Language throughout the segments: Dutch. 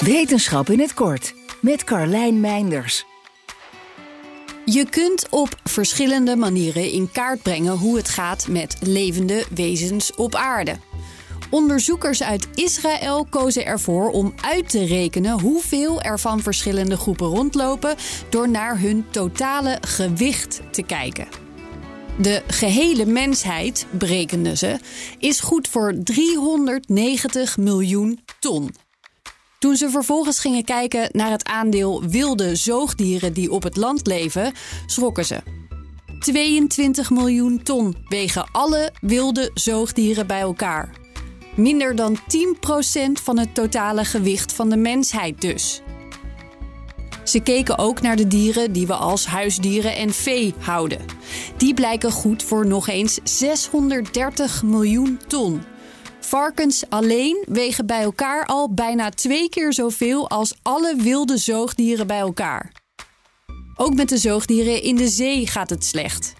Wetenschap in het kort met Carlijn Meinders. Je kunt op verschillende manieren in kaart brengen hoe het gaat met levende wezens op aarde. Onderzoekers uit Israël kozen ervoor om uit te rekenen hoeveel er van verschillende groepen rondlopen door naar hun totale gewicht te kijken. De gehele mensheid, berekenden ze, is goed voor 390 miljoen ton. Toen ze vervolgens gingen kijken naar het aandeel wilde zoogdieren die op het land leven, schrokken ze. 22 miljoen ton wegen alle wilde zoogdieren bij elkaar. Minder dan 10% van het totale gewicht van de mensheid dus. Ze keken ook naar de dieren die we als huisdieren en vee houden. Die blijken goed voor nog eens 630 miljoen ton. Varkens alleen wegen bij elkaar al bijna twee keer zoveel als alle wilde zoogdieren bij elkaar. Ook met de zoogdieren in de zee gaat het slecht.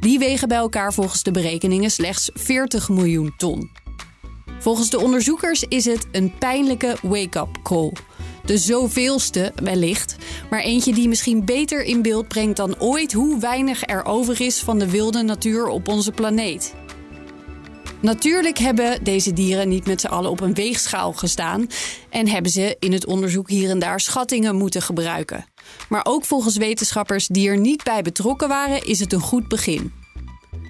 Die wegen bij elkaar volgens de berekeningen slechts 40 miljoen ton. Volgens de onderzoekers is het een pijnlijke wake-up call. De zoveelste wellicht, maar eentje die misschien beter in beeld brengt dan ooit hoe weinig er over is van de wilde natuur op onze planeet. Natuurlijk hebben deze dieren niet met z'n allen op een weegschaal gestaan en hebben ze in het onderzoek hier en daar schattingen moeten gebruiken. Maar ook volgens wetenschappers die er niet bij betrokken waren, is het een goed begin.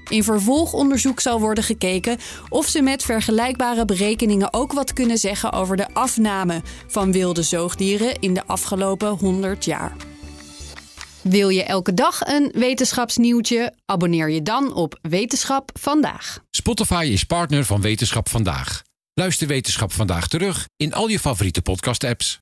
In vervolgonderzoek zal worden gekeken of ze met vergelijkbare berekeningen ook wat kunnen zeggen over de afname van wilde zoogdieren in de afgelopen 100 jaar. Wil je elke dag een wetenschapsnieuwtje? Abonneer je dan op Wetenschap vandaag. Spotify is partner van Wetenschap vandaag. Luister Wetenschap vandaag terug in al je favoriete podcast-apps.